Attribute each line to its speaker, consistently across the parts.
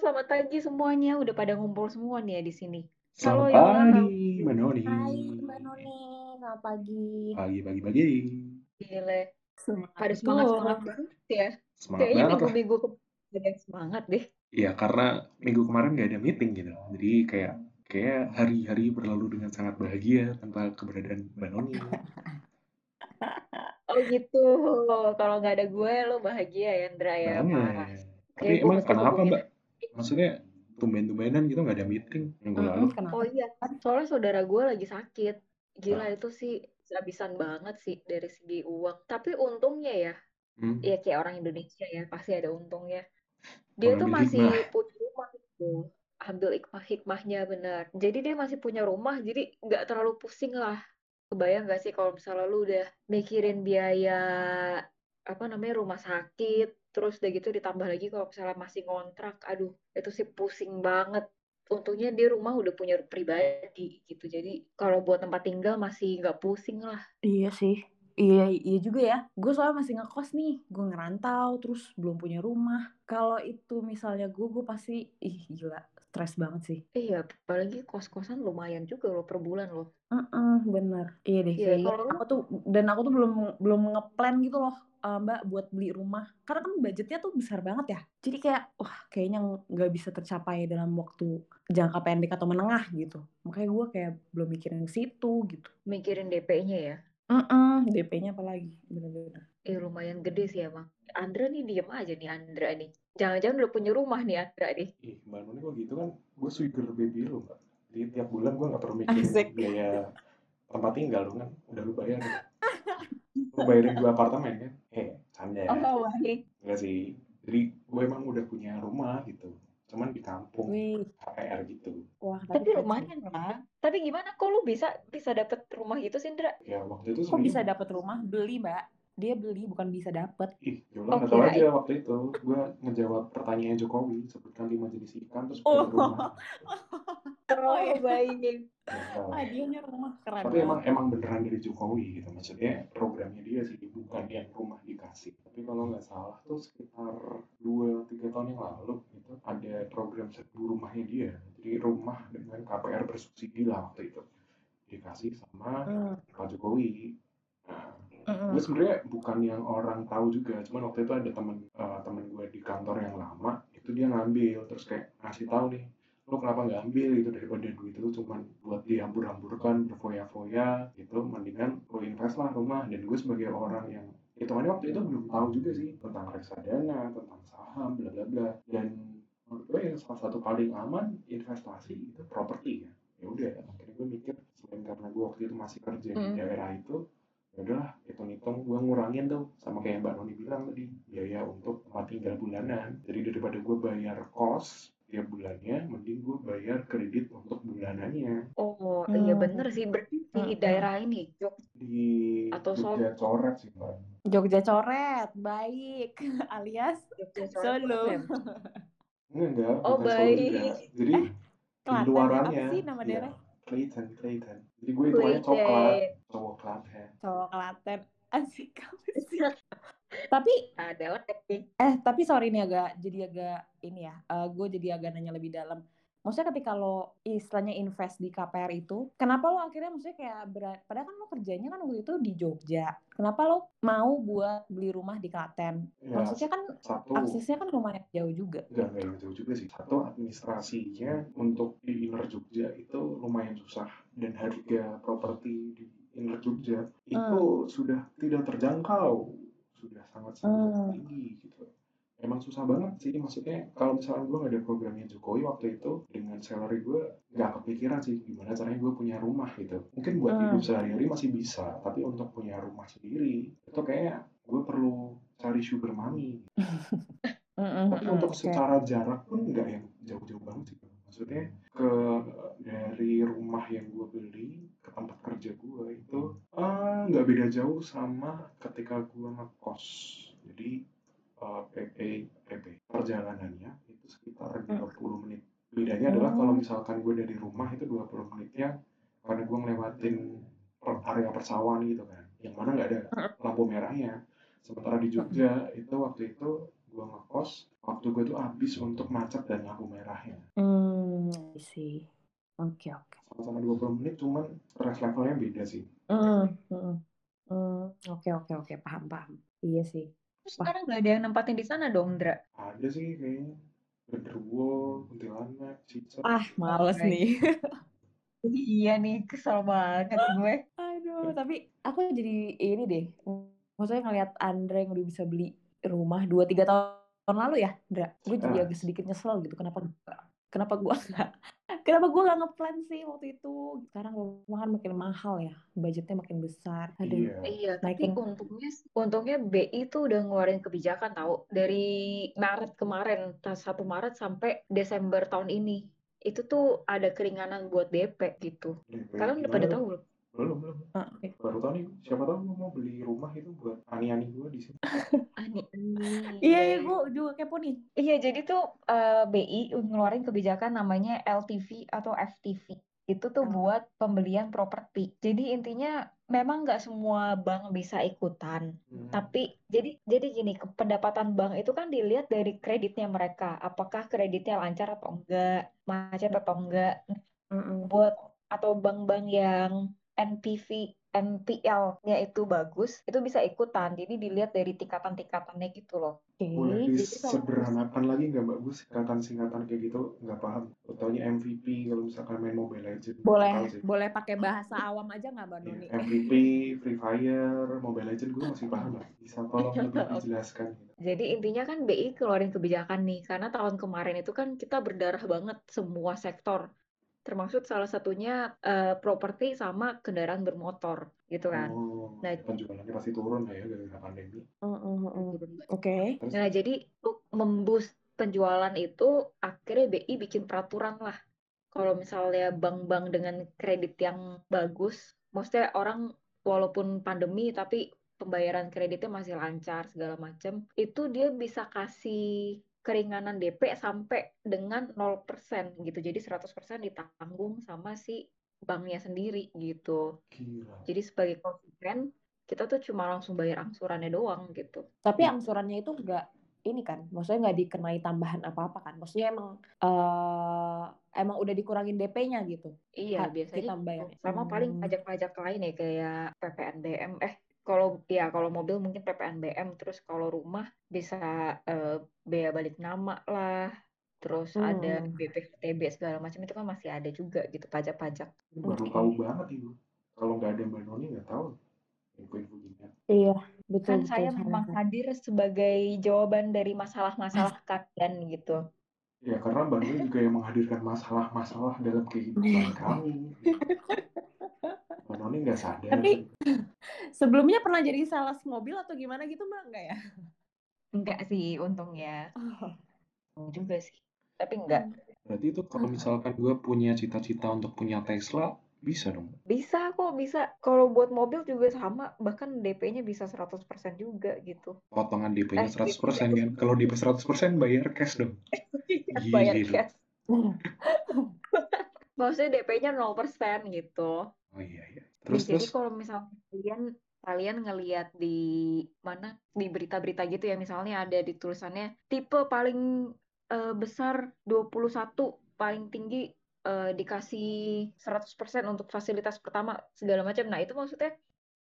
Speaker 1: selamat pagi semuanya. Udah pada ngumpul semua nih ya di sini.
Speaker 2: Selamat
Speaker 1: Halo
Speaker 2: pagi, Mbak Noni.
Speaker 3: Hai Mbak Noni, selamat pagi.
Speaker 2: Pagi, pagi, pagi.
Speaker 1: Gile.
Speaker 3: Semangat
Speaker 1: Pada semangat-semangat banget ya.
Speaker 2: Semangat
Speaker 1: Kayaknya minggu-minggu ke ada yang semangat deh.
Speaker 2: Iya, karena minggu kemarin nggak ada meeting gitu. Jadi kayak kayak hari-hari berlalu dengan sangat bahagia tanpa keberadaan Mbak Noni.
Speaker 1: Oh gitu. Kalau nggak ada gue, lo bahagia ya, Ndra ya. Parah.
Speaker 2: Banget. Tapi emang kenapa. Mbak? Maksudnya tumben-tumbenan gitu nggak ada meeting minggu lalu?
Speaker 3: Kenapa?
Speaker 1: Oh iya, soalnya saudara gue lagi sakit. Gila
Speaker 2: Ah.
Speaker 1: itu sih habisan banget sih dari segi uang. Tapi untungnya ya,
Speaker 2: Hmm?
Speaker 1: ya kayak orang Indonesia ya, pasti ada untungnya. Dia tuh
Speaker 2: Mengambil
Speaker 1: masih
Speaker 2: hikmah.
Speaker 1: punya rumah gitu. Ambil hikmah hikmahnya benar. Jadi dia masih punya rumah, jadi nggak terlalu pusing lah. Kebayang nggak sih kalau misalnya lu udah mikirin biaya apa namanya rumah sakit, terus udah gitu ditambah lagi kalau misalnya masih ngontrak, aduh itu sih pusing banget. Untungnya dia rumah udah punya pribadi gitu. Jadi kalau buat tempat tinggal masih nggak pusing lah.
Speaker 3: Iya sih. Iya, iya juga ya. Gue soalnya masih ngekos nih. Gue ngerantau, terus belum punya rumah. Kalau itu misalnya gue, gue pasti, ih gila, stres banget sih.
Speaker 1: Iya, apalagi kos-kosan lumayan juga loh per bulan loh.
Speaker 3: Heeh, bener. Iya deh,
Speaker 1: Iya,
Speaker 3: kayaknya
Speaker 1: kalau
Speaker 3: aku tuh dan aku tuh belum belum ngeplan gitu loh, eh, Mbak, buat beli rumah. Karena kan budgetnya tuh besar banget ya. Jadi kayak, wah kayaknya nggak bisa tercapai dalam waktu jangka pendek atau menengah gitu. Makanya gue kayak belum mikirin situ gitu.
Speaker 1: mikirin DP-nya ya.
Speaker 3: Heeh, DP-nya apalagi, bener-bener.
Speaker 1: Eh lumayan gede sih emang. Andra nih diem aja nih Andra nih. Jangan-jangan udah punya rumah nih Andra nih.
Speaker 2: Ih, Mbak Noni kok gitu kan? Gue sugar baby lo, Mbak. Jadi tiap bulan gue nggak perlu mikirin
Speaker 3: Asik.
Speaker 2: biaya tempat tinggal lo kan. Udah lu bayar. Lu bayarin dua apartemen kan? Eh, canda ya.
Speaker 1: Oh baik.
Speaker 2: Enggak sih. Jadi gue emang udah punya rumah gitu. Cuman di kampung,
Speaker 3: Wih,
Speaker 2: KPR gitu.
Speaker 3: wah
Speaker 1: Tapi
Speaker 3: sih.
Speaker 1: lumayan lah. Tapi gimana kok lu bisa bisa dapet rumah gitu sih Andra?
Speaker 2: Ya waktu itu
Speaker 3: Kok bisa dapet rumah? Beli, Mbak. Dia beli, bukan bisa dapet.
Speaker 2: ih,
Speaker 1: Oh kirain.
Speaker 2: aja waktu itu. Gue ngejawab pertanyaan Jokowi, sebutkan lima jenis ikan terus
Speaker 3: Oh,
Speaker 2: punya rumah.
Speaker 3: oh
Speaker 1: Oh baik.
Speaker 2: Gitu.
Speaker 3: Hadiahnya rumah keren
Speaker 2: Tapi emang emang beneran dari Jokowi gitu. Maksudnya programnya dia sih bukan yang rumah dikasih. Tapi kalau nggak salah tuh sekitar 2-3 tahun yang lalu gitu ada program serbu rumahnya dia. Jadi rumah dengan KPR bersubsidi lah waktu itu. Dikasih sama
Speaker 3: Hmm,
Speaker 2: Pak Jokowi. Nah,
Speaker 3: mm-mm.
Speaker 2: gue sebenarnya bukan yang orang tahu juga cuman waktu itu ada temen eh, temen gue di kantor yang lama itu dia ngambil terus kayak ngasih tahu nih lo kenapa nggak ambil gitu daripada duit itu cuman buat dihambur-hamburkan berfoya-foya gitu mendingan lo invest lah rumah dan gue sebagai orang yang hitungannya waktu itu belum tahu juga sih tentang reksadana tentang saham bla bla bla dan menurut gue yang salah satu paling aman investasi itu properti ya ya udah akhirnya gue mikir selain karena gue waktu itu masih kerja di
Speaker 1: Hmm.
Speaker 2: daerah itu udahlah hitung-hitung gue ngurangin tuh sama kayak Mbak Noni bilang tadi biaya untuk tempat tinggal bulanan jadi daripada gue bayar kos tiap bulannya mending gue bayar kredit untuk bulanannya
Speaker 1: Oh iya
Speaker 3: Hmm,
Speaker 1: bener sih. Berarti di
Speaker 3: mm-mm.
Speaker 1: daerah ini Jog
Speaker 2: di
Speaker 1: atau.
Speaker 2: Jogja Coret sih Mbak
Speaker 3: Jogja coret, baik. Alias
Speaker 1: Jogja Solo
Speaker 3: Solo.
Speaker 1: ya?
Speaker 2: enggak
Speaker 1: Oh
Speaker 2: bukan Solo
Speaker 1: baik.
Speaker 2: jadi
Speaker 3: Eh,
Speaker 2: di
Speaker 3: ya?
Speaker 2: luarannya
Speaker 3: Apa sih nama
Speaker 2: ya
Speaker 3: daerah?
Speaker 2: Clayton Clayton jadi gue hitungannya coklat Cowok Klaten
Speaker 3: Cowok Klaten. Asik? Tapi
Speaker 1: Ada lah tapi.
Speaker 3: eh tapi sorry nih agak jadi agak ini ya. gue jadi agak nanya lebih dalam. Maksudnya ketika lo istilahnya invest di KPR itu, kenapa lo akhirnya maksudnya kayak berat, padahal kan lo kerjanya kan waktu itu di Jogja. Kenapa lo mau buat beli rumah di Klaten?
Speaker 2: ya
Speaker 3: Maksudnya kan
Speaker 2: satu
Speaker 3: aksesnya kan lumayan jauh juga.
Speaker 2: Enggak, enggak jauh juga sih. Satu, administrasinya untuk di inner Jogja itu lumayan susah. Dan harga properti di inner Jogja itu
Speaker 3: Hmm.
Speaker 2: sudah tidak terjangkau. Sudah sangat-sangat
Speaker 3: Hmm.
Speaker 2: tinggi gitu. Emang susah banget sih. Maksudnya kalau misalnya gue nggak ada programnya Jokowi waktu itu, dengan salary gue nggak kepikiran sih gimana caranya gue punya rumah gitu. Mungkin buat hidup
Speaker 3: Hmm.
Speaker 2: sehari-hari masih bisa. Tapi untuk punya rumah sendiri, itu kayak gue perlu cari sugar mommy
Speaker 3: Mm-mm,
Speaker 2: tapi untuk
Speaker 3: oke.
Speaker 2: secara jarak pun nggak yang jauh-jauh banget sih maksudnya ke dari rumah yang gue beli tempat kerja gue itu eh, nggak beda jauh sama ketika gue ngekos. Jadi eh, PP PP perjalanannya itu sekitar 20 menit. Bedanya adalah kalau
Speaker 3: Hmm.
Speaker 2: misalkan gue dari rumah itu 20 menitnya karena gue ngelewatin area persawahan gitu kan. Yang mana nggak ada lampu merahnya. Sementara di Jogja itu waktu itu gue ngekos waktu waktu gue tuh habis untuk macet dan lampu merahnya.
Speaker 3: Hmm, sih. Oke, oke.
Speaker 2: Sama-sama 20 menit cuman stress levelnya beda sih.
Speaker 3: Hmm, hmm, hmm. Oke, oke, oke. Paham, paham. Iya sih.
Speaker 1: Terus
Speaker 3: Wah.
Speaker 1: sekarang nggak ada yang nempatin di sana dong, Dra?
Speaker 2: Ada sih kayaknya. Genderuwo, kuntilanak, cicak.
Speaker 3: Ah, males nih.
Speaker 1: Iya nih, kesel banget gue.
Speaker 3: Aduh, tapi aku jadi ini deh. Maksudnya ngeliat Andre yang udah bisa beli rumah 2-3 tahun lalu ya, Dra. Gue jadi
Speaker 2: Ah.
Speaker 3: agak sedikit nyesel gitu. Kenapa kenapa gua nggak kenapa gua nggak ngeplan sih waktu itu. Sekarang rumah kan makin mahal ya. Budgetnya makin besar. Aduh.
Speaker 2: Iya.
Speaker 1: Iya, tapi untungnya untungnya BI tuh udah ngeluarin kebijakan tahu dari Maret kemarin, ta- 1 Maret sampai Desember tahun ini. Itu tuh ada keringanan buat DP gitu.
Speaker 2: DP
Speaker 1: Kalian udah pada tahu belum?
Speaker 2: Belum, belum.
Speaker 3: Ah, oke.
Speaker 2: Baru tahu nih, siapa tahu mau beli rumah itu buat ani-ani gue di sini.
Speaker 1: Ani,
Speaker 3: Iya, iya, gue juga kepo nih.
Speaker 1: Iya, jadi tuh eh, BI ngeluarin kebijakan namanya LTV atau FTV. Itu tuh
Speaker 3: Apa?
Speaker 1: buat pembelian properti. Jadi intinya memang nggak semua bank bisa ikutan.
Speaker 2: Hmm.
Speaker 1: Tapi jadi jadi gini, pendapatan bank itu kan dilihat dari kreditnya mereka. Apakah kreditnya lancar atau enggak, macet atau enggak.
Speaker 3: Mm-mm.
Speaker 1: Buat atau bank-bank yang NPV, NPL-nya itu bagus, itu bisa ikutan. Jadi dilihat dari tingkatan-tingkatannya gitu loh.
Speaker 3: Oke.
Speaker 2: Boleh disederhanakan lagi nggak Mbak Gus? Singkatan-singkatan kayak gitu nggak paham. Taunya MVP kalau misalkan main Mobile Legends.
Speaker 3: Boleh, boleh pakai bahasa awam aja nggak, Mbak
Speaker 2: Iya,
Speaker 3: Nuni?
Speaker 2: MVP, Free Fire, Mobile Legends gue masih paham lah. Bisa tolong lebih dijelaskan.
Speaker 1: Jadi intinya kan BI keluarin kebijakan nih, karena tahun kemarin itu kan kita berdarah banget semua sektor, termasuk salah satunya eh, properti sama kendaraan bermotor gitu kan.
Speaker 2: Oh,
Speaker 1: Nah,
Speaker 2: penjualannya pasti turun lah ya gara-gara pandemi.
Speaker 3: Mm-mm-mm.
Speaker 1: turun banget.
Speaker 3: Oke.
Speaker 2: Terus
Speaker 1: Nah, jadi untuk memboost penjualan itu akhirnya BI bikin peraturan lah. Kalau misalnya bank-bank dengan kredit yang bagus, maksudnya orang walaupun pandemi tapi pembayaran kreditnya masih lancar segala macam, itu dia bisa kasih keringanan DP sampai dengan 0% gitu. Jadi 100% ditanggung sama si banknya sendiri gitu.
Speaker 2: gila.
Speaker 1: Jadi sebagai konsumen, kita tuh cuma langsung bayar angsurannya doang gitu.
Speaker 3: Tapi angsurannya itu nggak ini kan, maksudnya nggak dikenai tambahan apa-apa kan? Maksudnya emang eh emang udah dikurangin DP-nya gitu.
Speaker 1: Iya, biasanya
Speaker 3: kita
Speaker 1: gitu.
Speaker 3: bayar.
Speaker 1: Sama paling
Speaker 3: Hmm.
Speaker 1: pajak-pajak lain ya kayak PPNBM. Eh, kalau ya kalau mobil mungkin PPNBM, terus kalau rumah bisa eh, bea balik nama lah. Terus ada
Speaker 3: Hmm.
Speaker 1: BPKTB segala macam itu kan masih ada juga gitu pajak-pajak.
Speaker 2: Baru tahu banget ibu. Kalau nggak ada Mbak Noni nggak tahu info-info.
Speaker 3: Iya, betul
Speaker 1: Kan
Speaker 3: betul
Speaker 1: saya
Speaker 3: sangat,
Speaker 1: memang
Speaker 3: sangat.
Speaker 1: hadir sebagai jawaban dari masalah-masalah kalian gitu.
Speaker 2: Ya karena Mbak Noni juga yang menghadirkan masalah-masalah dalam kehidupan kami. Noni nggak sadar.
Speaker 3: Tapi sebelumnya pernah jadi sales mobil atau gimana gitu Mbak? Enggak ya?
Speaker 1: Enggak sih untungnya.
Speaker 3: Oh.
Speaker 1: Juga sih. Tapi enggak.
Speaker 2: Berarti itu kalau misalkan gue punya cita-cita untuk punya Tesla, bisa dong.
Speaker 1: Bisa kok, bisa. Kalau buat mobil juga sama, bahkan DP-nya bisa 100% juga gitu.
Speaker 2: Potongan DP-nya
Speaker 1: Eh,
Speaker 2: 100% kan. Kalau DP 100% bayar cash dong.
Speaker 1: Bayar
Speaker 2: Gila.
Speaker 1: cash. Maksudnya DP-nya 0% gitu.
Speaker 2: Oh iya iya. Terus
Speaker 1: jadi
Speaker 2: terus
Speaker 1: kalau misalnya kalian kalian ngelihat di mana di berita-berita gitu ya misalnya ada di tulisannya tipe paling eh, besar 21 paling tinggi eh, dikasih 100% untuk fasilitas pertama segala macam. Nah, itu maksudnya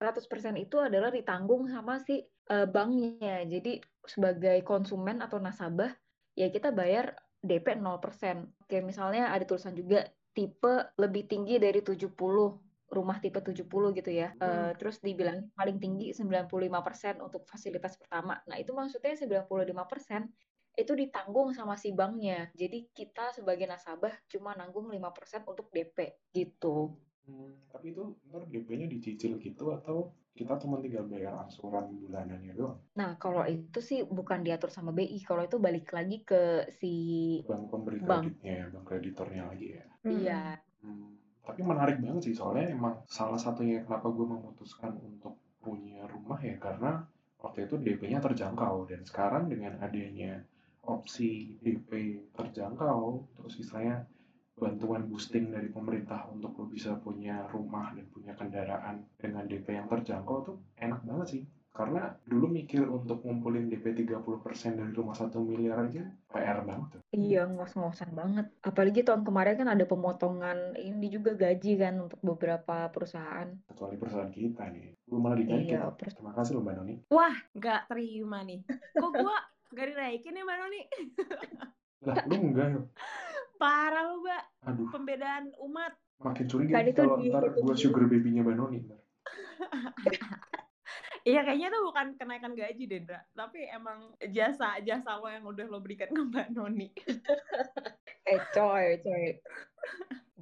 Speaker 1: 100% itu adalah ditanggung sama si eh, banknya. Jadi sebagai konsumen atau nasabah ya kita bayar DP 0%. Oke, misalnya ada tulisan juga tipe lebih tinggi dari 70 rumah tipe 70 gitu ya.
Speaker 3: Hmm.
Speaker 1: terus dibilang paling tinggi 95% untuk fasilitas pertama. Nah, itu maksudnya 95% itu ditanggung sama si banknya. Jadi kita sebagai nasabah cuma nanggung 5% untuk DP gitu.
Speaker 2: Hmm, tapi itu ntar DP-nya dicicil gitu atau kita cuma tinggal bayar angsuran bulanannya doang?
Speaker 1: Nah, kalau itu sih bukan diatur sama BI. Kalau itu balik lagi ke si
Speaker 2: Bank pemberi
Speaker 1: bank.
Speaker 2: kreditnya ya, bank kreditornya lagi ya.
Speaker 1: Iya.
Speaker 2: Hmm, tapi menarik banget sih soalnya emang salah satunya kenapa gue memutuskan untuk punya rumah ya karena waktu itu DP-nya terjangkau. Dan sekarang dengan adanya opsi DP terjangkau terus istilahnya bantuan boosting dari pemerintah untuk lo bisa punya rumah dan punya kendaraan dengan DP yang terjangkau tuh enak banget sih Karena dulu mikir untuk ngumpulin DP 30% dari rumah satu miliar aja PR banget tuh.
Speaker 1: Iya, ngos-ngosan banget. Apalagi tahun kemarin kan ada pemotongan ini juga gaji kan untuk beberapa perusahaan.
Speaker 2: Kecuali perusahaan kita nih. Gue malah dinaikin.
Speaker 1: Iya,
Speaker 2: Terima kasih loh Mbak Noni.
Speaker 3: Wah, nggak terima nih. Kok gua nggak dinaikin nih Mbak Noni?
Speaker 2: Lah lu enggak ya?
Speaker 3: Parah lu, Mbak.
Speaker 2: Aduh,
Speaker 3: Pembedaan umat.
Speaker 2: makin curiga
Speaker 1: Kan
Speaker 2: kalau ntar gue sugar baby-nya Mbak Noni.
Speaker 3: Iya kayaknya itu bukan kenaikan gaji Dendra, tapi emang jasa jasa lo yang udah lo berikan ke Mbak Noni.
Speaker 1: eh coy, coy.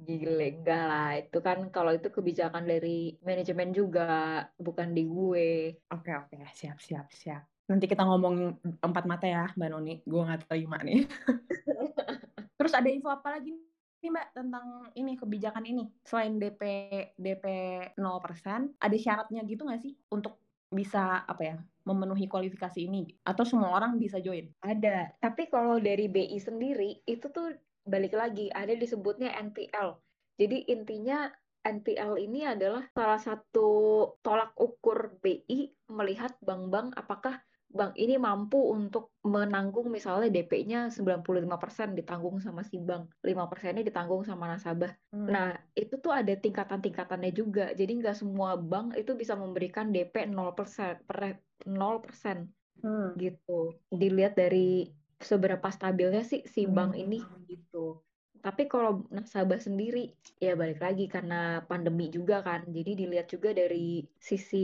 Speaker 1: Gile, enggak lah. Itu kan kalau itu kebijakan dari manajemen juga, bukan di gue.
Speaker 3: Oke oke siap siap siap. Nanti kita ngomong empat mata ya Mbak Noni. Gue nggak terima nih. Terus ada info apa lagi nih Mbak tentang ini kebijakan ini? Selain DP DP 0%, ada syaratnya gitu nggak sih untuk bisa apa ya memenuhi kualifikasi ini? Atau semua orang bisa join?
Speaker 1: Ada, tapi kalau dari BI sendiri itu tuh balik lagi ada disebutnya NPL. Jadi intinya NPL ini adalah salah satu tolak ukur BI melihat bank-bank apakah bank ini mampu untuk menanggung misalnya DP-nya 95% ditanggung sama si bank, 5%-nya ditanggung sama nasabah.
Speaker 3: Hmm.
Speaker 1: Nah, itu tuh ada tingkatan-tingkatannya juga. Jadi nggak semua bank itu bisa memberikan DP 0%, per 0%
Speaker 3: Hmm.
Speaker 1: gitu. Dilihat dari seberapa stabilnya sih si bank ini
Speaker 3: Hmm.
Speaker 1: gitu. Tapi kalau nasabah sendiri ya balik lagi karena pandemi juga kan. Jadi dilihat juga dari sisi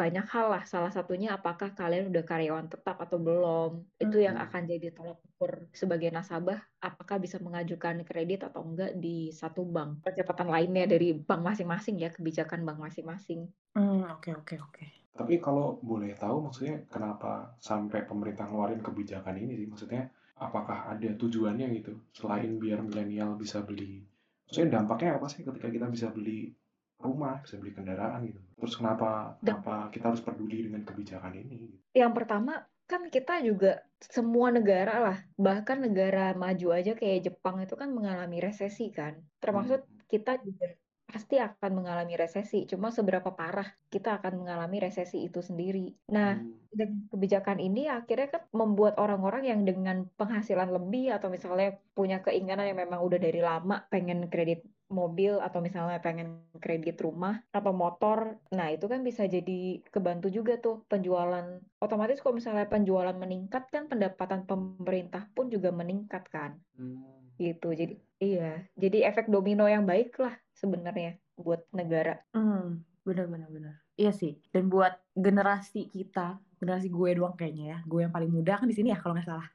Speaker 1: banyak hal lah. Salah satunya apakah kalian udah karyawan tetap atau belum. Itu yang
Speaker 2: Hmm.
Speaker 1: akan jadi tolak ukur sebagai nasabah apakah bisa mengajukan kredit atau enggak di satu bank. Percepatan lainnya dari bank masing-masing ya, kebijakan bank masing-masing.
Speaker 3: Hmm, oke oke oke.
Speaker 2: Tapi kalau boleh tahu maksudnya kenapa sampai pemerintah ngeluarin kebijakan ini sih? Maksudnya apakah ada tujuannya gitu? Selain biar milenial bisa beli. Maksudnya dampaknya apa sih ketika kita bisa beli rumah, bisa beli kendaraan gitu? Terus kenapa
Speaker 1: Damp-
Speaker 2: kenapa kita harus peduli dengan kebijakan ini?
Speaker 1: Yang pertama kan kita juga semua negara lah, bahkan negara maju aja kayak Jepang itu kan mengalami resesi kan. Termasuk
Speaker 2: Hmm.
Speaker 1: kita juga pasti akan mengalami resesi. Cuma seberapa parah kita akan mengalami resesi itu sendiri. Nah,
Speaker 2: Hmm.
Speaker 1: kebijakan ini akhirnya kan membuat orang-orang yang dengan penghasilan lebih atau misalnya punya keinginan yang memang udah dari lama pengen kredit mobil atau misalnya pengen kredit rumah atau motor. Nah, itu kan bisa jadi kebantu juga tuh penjualan. Otomatis kalau misalnya penjualan meningkat kan pendapatan pemerintah pun juga meningkat kan.
Speaker 2: Hmm.
Speaker 1: Gitu. Jadi iya, jadi efek domino yang baik lah sebenarnya buat negara.
Speaker 3: Hmm, bener bener bener. Iya sih. Dan buat generasi kita, generasi gue doang kayaknya ya. Gue yang paling muda kan di sini ya kalau nggak salah.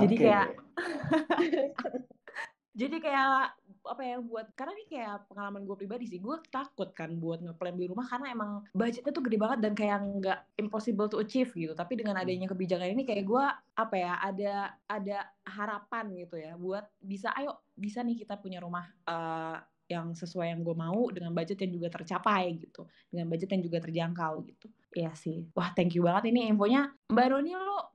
Speaker 3: Jadi
Speaker 2: Oke.
Speaker 3: kayak jadi kayak apa ya buat karena ini kayak pengalaman gue pribadi sih gue takut kan buat ngeplan beli rumah karena emang budgetnya tuh gede banget dan kayak nggak impossible to achieve gitu. Tapi dengan adanya kebijakan ini kayak gue apa ya ada ada harapan gitu ya buat bisa ayo bisa nih kita punya rumah eh, yang sesuai yang gue mau dengan budget yang juga tercapai gitu. Dengan budget yang juga terjangkau gitu. Iya sih. Wah thank you banget. Ini infonya mbak Roni lo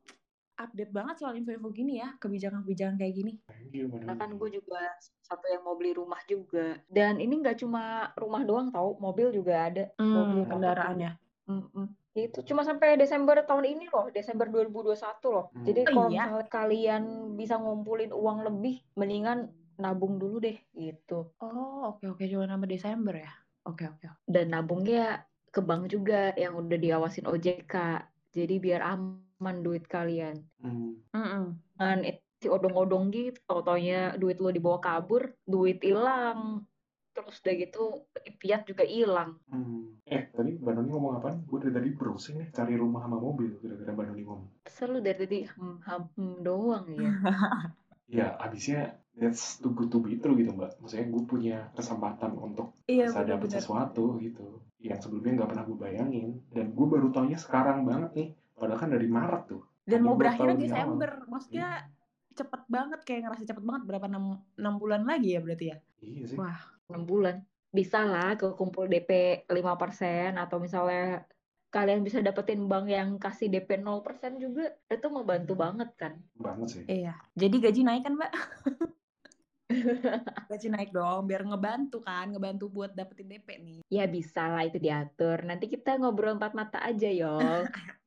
Speaker 3: update banget soal info-info gini ya kebijakan-kebijakan kayak gini
Speaker 1: Karena kan gue juga satu yang mau beli rumah juga. Dan ini nggak cuma rumah doang tau, mobil juga ada. Mobil
Speaker 3: Hmm,
Speaker 1: motor
Speaker 3: kendaraannya.
Speaker 1: juga. Mm-mm. Itu cuma sampai Desember tahun ini loh, Desember 2021 loh.
Speaker 2: Hmm.
Speaker 1: Jadi
Speaker 3: Oh
Speaker 1: kalau
Speaker 3: iya?
Speaker 1: misalnya kalian bisa ngumpulin uang lebih, mendingan nabung dulu deh gitu.
Speaker 3: Oh, oke oke cuma sampai Desember ya. Oke oke.
Speaker 1: Dan nabungnya ke bank juga yang udah diawasin OJK. Jadi biar aman duit kalian.
Speaker 2: Hmm.
Speaker 3: Mm-mm.
Speaker 1: Jangan si odong-odong gitu, tau-taunya duit lo dibawa kabur, duit hilang. Terus udah gitu piat juga hilang.
Speaker 2: Hmm. Eh, tadi Mbak Noni ngomong apa? Gue dari tadi browsing nih, cari rumah sama mobil. Gara-gara Mbak Noni ngomong.
Speaker 1: Selalu dari tadi hmm, hmm, hmm doang ya.
Speaker 2: Ya, abisnya that's too good to be true gitu, Mbak. Maksudnya gue punya kesempatan untuk
Speaker 3: Iya
Speaker 2: bisa dapet sesuatu gitu. Yang sebelumnya nggak pernah gue bayangin. Dan gue baru taunya sekarang banget nih. Padahal kan dari Maret tuh.
Speaker 3: Dan mau
Speaker 2: awal.
Speaker 3: Desember. Maksudnya cepet banget kayak ngerasa cepet banget berapa 6, 6 bulan lagi ya berarti ya.
Speaker 2: Iya sih.
Speaker 3: Wah.
Speaker 1: 6 bulan. Bisa lah kekumpul DP 5% atau misalnya kalian bisa dapetin bank yang kasih DP 0% juga. Itu membantu banget kan.
Speaker 2: Banget sih.
Speaker 3: Iya. Jadi gaji naik kan, Mbak? gaji naik dong biar ngebantu kan, ngebantu buat dapetin DP nih.
Speaker 1: Ya bisa lah itu diatur. Nanti kita ngobrol empat mata aja yo.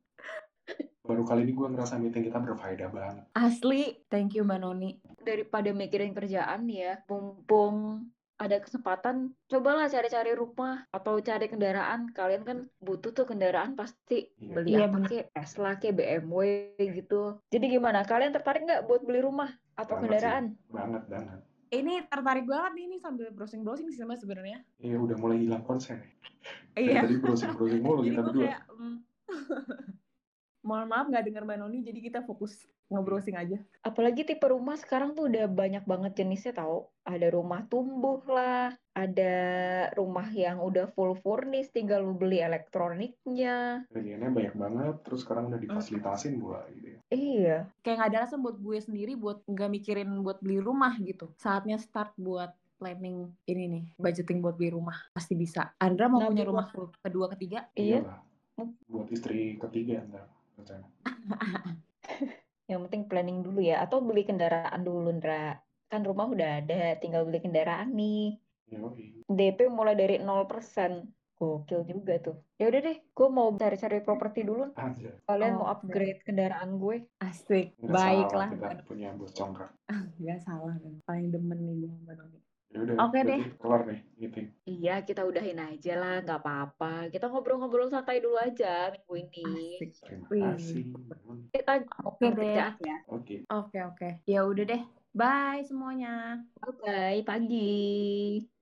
Speaker 2: baru kali ini gue ngerasa meeting kita berfaedah banget.
Speaker 3: Asli, thank you Mbak Noni.
Speaker 1: Daripada mikirin kerjaan ya, mumpung ada kesempatan, cobalah cari-cari rumah atau cari kendaraan. Kalian kan butuh tuh kendaraan pasti
Speaker 2: Iya.
Speaker 1: beli
Speaker 3: Iya,
Speaker 1: apa
Speaker 3: bener.
Speaker 1: kek, Tesla kek, BMW gitu. Jadi gimana? Kalian tertarik nggak buat beli rumah atau
Speaker 2: Banget
Speaker 1: kendaraan?
Speaker 2: Banget banget.
Speaker 3: Ini tertarik banget nih ini sambil browsing-browsing sih Mbak sebenarnya.
Speaker 2: Iya udah mulai hilang konsen ya.
Speaker 3: Iya.
Speaker 2: tadi browsing-browsing mulu kita berdua.
Speaker 3: kayak mm. mohon maaf nggak denger Mbak Noni jadi kita fokus nge-browsing aja.
Speaker 1: Apalagi tipe rumah sekarang tuh udah banyak banget jenisnya tahu. Ada rumah tumbuh lah, ada rumah yang udah full furnish, tinggal lu beli elektroniknya.
Speaker 2: Pilihannya banyak banget, terus sekarang udah difasilitasin buat gitu ya.
Speaker 1: Iya,
Speaker 3: Kayak nggak ada alasan buat gue sendiri buat nggak mikirin buat beli rumah gitu. Saatnya start buat planning ini nih, budgeting buat beli rumah. Pasti bisa. Andra mau
Speaker 1: Nanti
Speaker 3: punya rumah kedua, ketiga?
Speaker 1: Iya.
Speaker 2: Iyalah. Buat istri ketiga rencana.
Speaker 1: yang penting planning dulu ya. Atau beli kendaraan dulu, Ndra. Kan rumah udah ada, tinggal beli kendaraan nih.
Speaker 2: Yoi.
Speaker 1: DP mulai dari 0%. Gokil juga tuh. Ya udah deh, gue mau cari-cari properti dulu.
Speaker 2: Aja.
Speaker 1: Kalian mau
Speaker 3: Oke.
Speaker 1: upgrade kendaraan gue.
Speaker 3: Asik. Baiklah.
Speaker 2: punya bos congkak.
Speaker 3: Nggak salah. kan. Paling demen nih gue Mbak Noni.
Speaker 2: Ya udah,
Speaker 3: Oke deh.
Speaker 2: berarti kelar nih meeting.
Speaker 1: Iya, kita udahin aja lah, nggak apa-apa. Kita ngobrol-ngobrol santai dulu aja minggu ini.
Speaker 3: Asik.
Speaker 2: Terima
Speaker 3: Wih.
Speaker 2: kasih.
Speaker 1: Kita
Speaker 3: Oke deh.
Speaker 1: kerjaan ya.
Speaker 2: Oke.
Speaker 3: Oke, oke. Ya udah deh. Bye semuanya.
Speaker 1: Bye, pagi.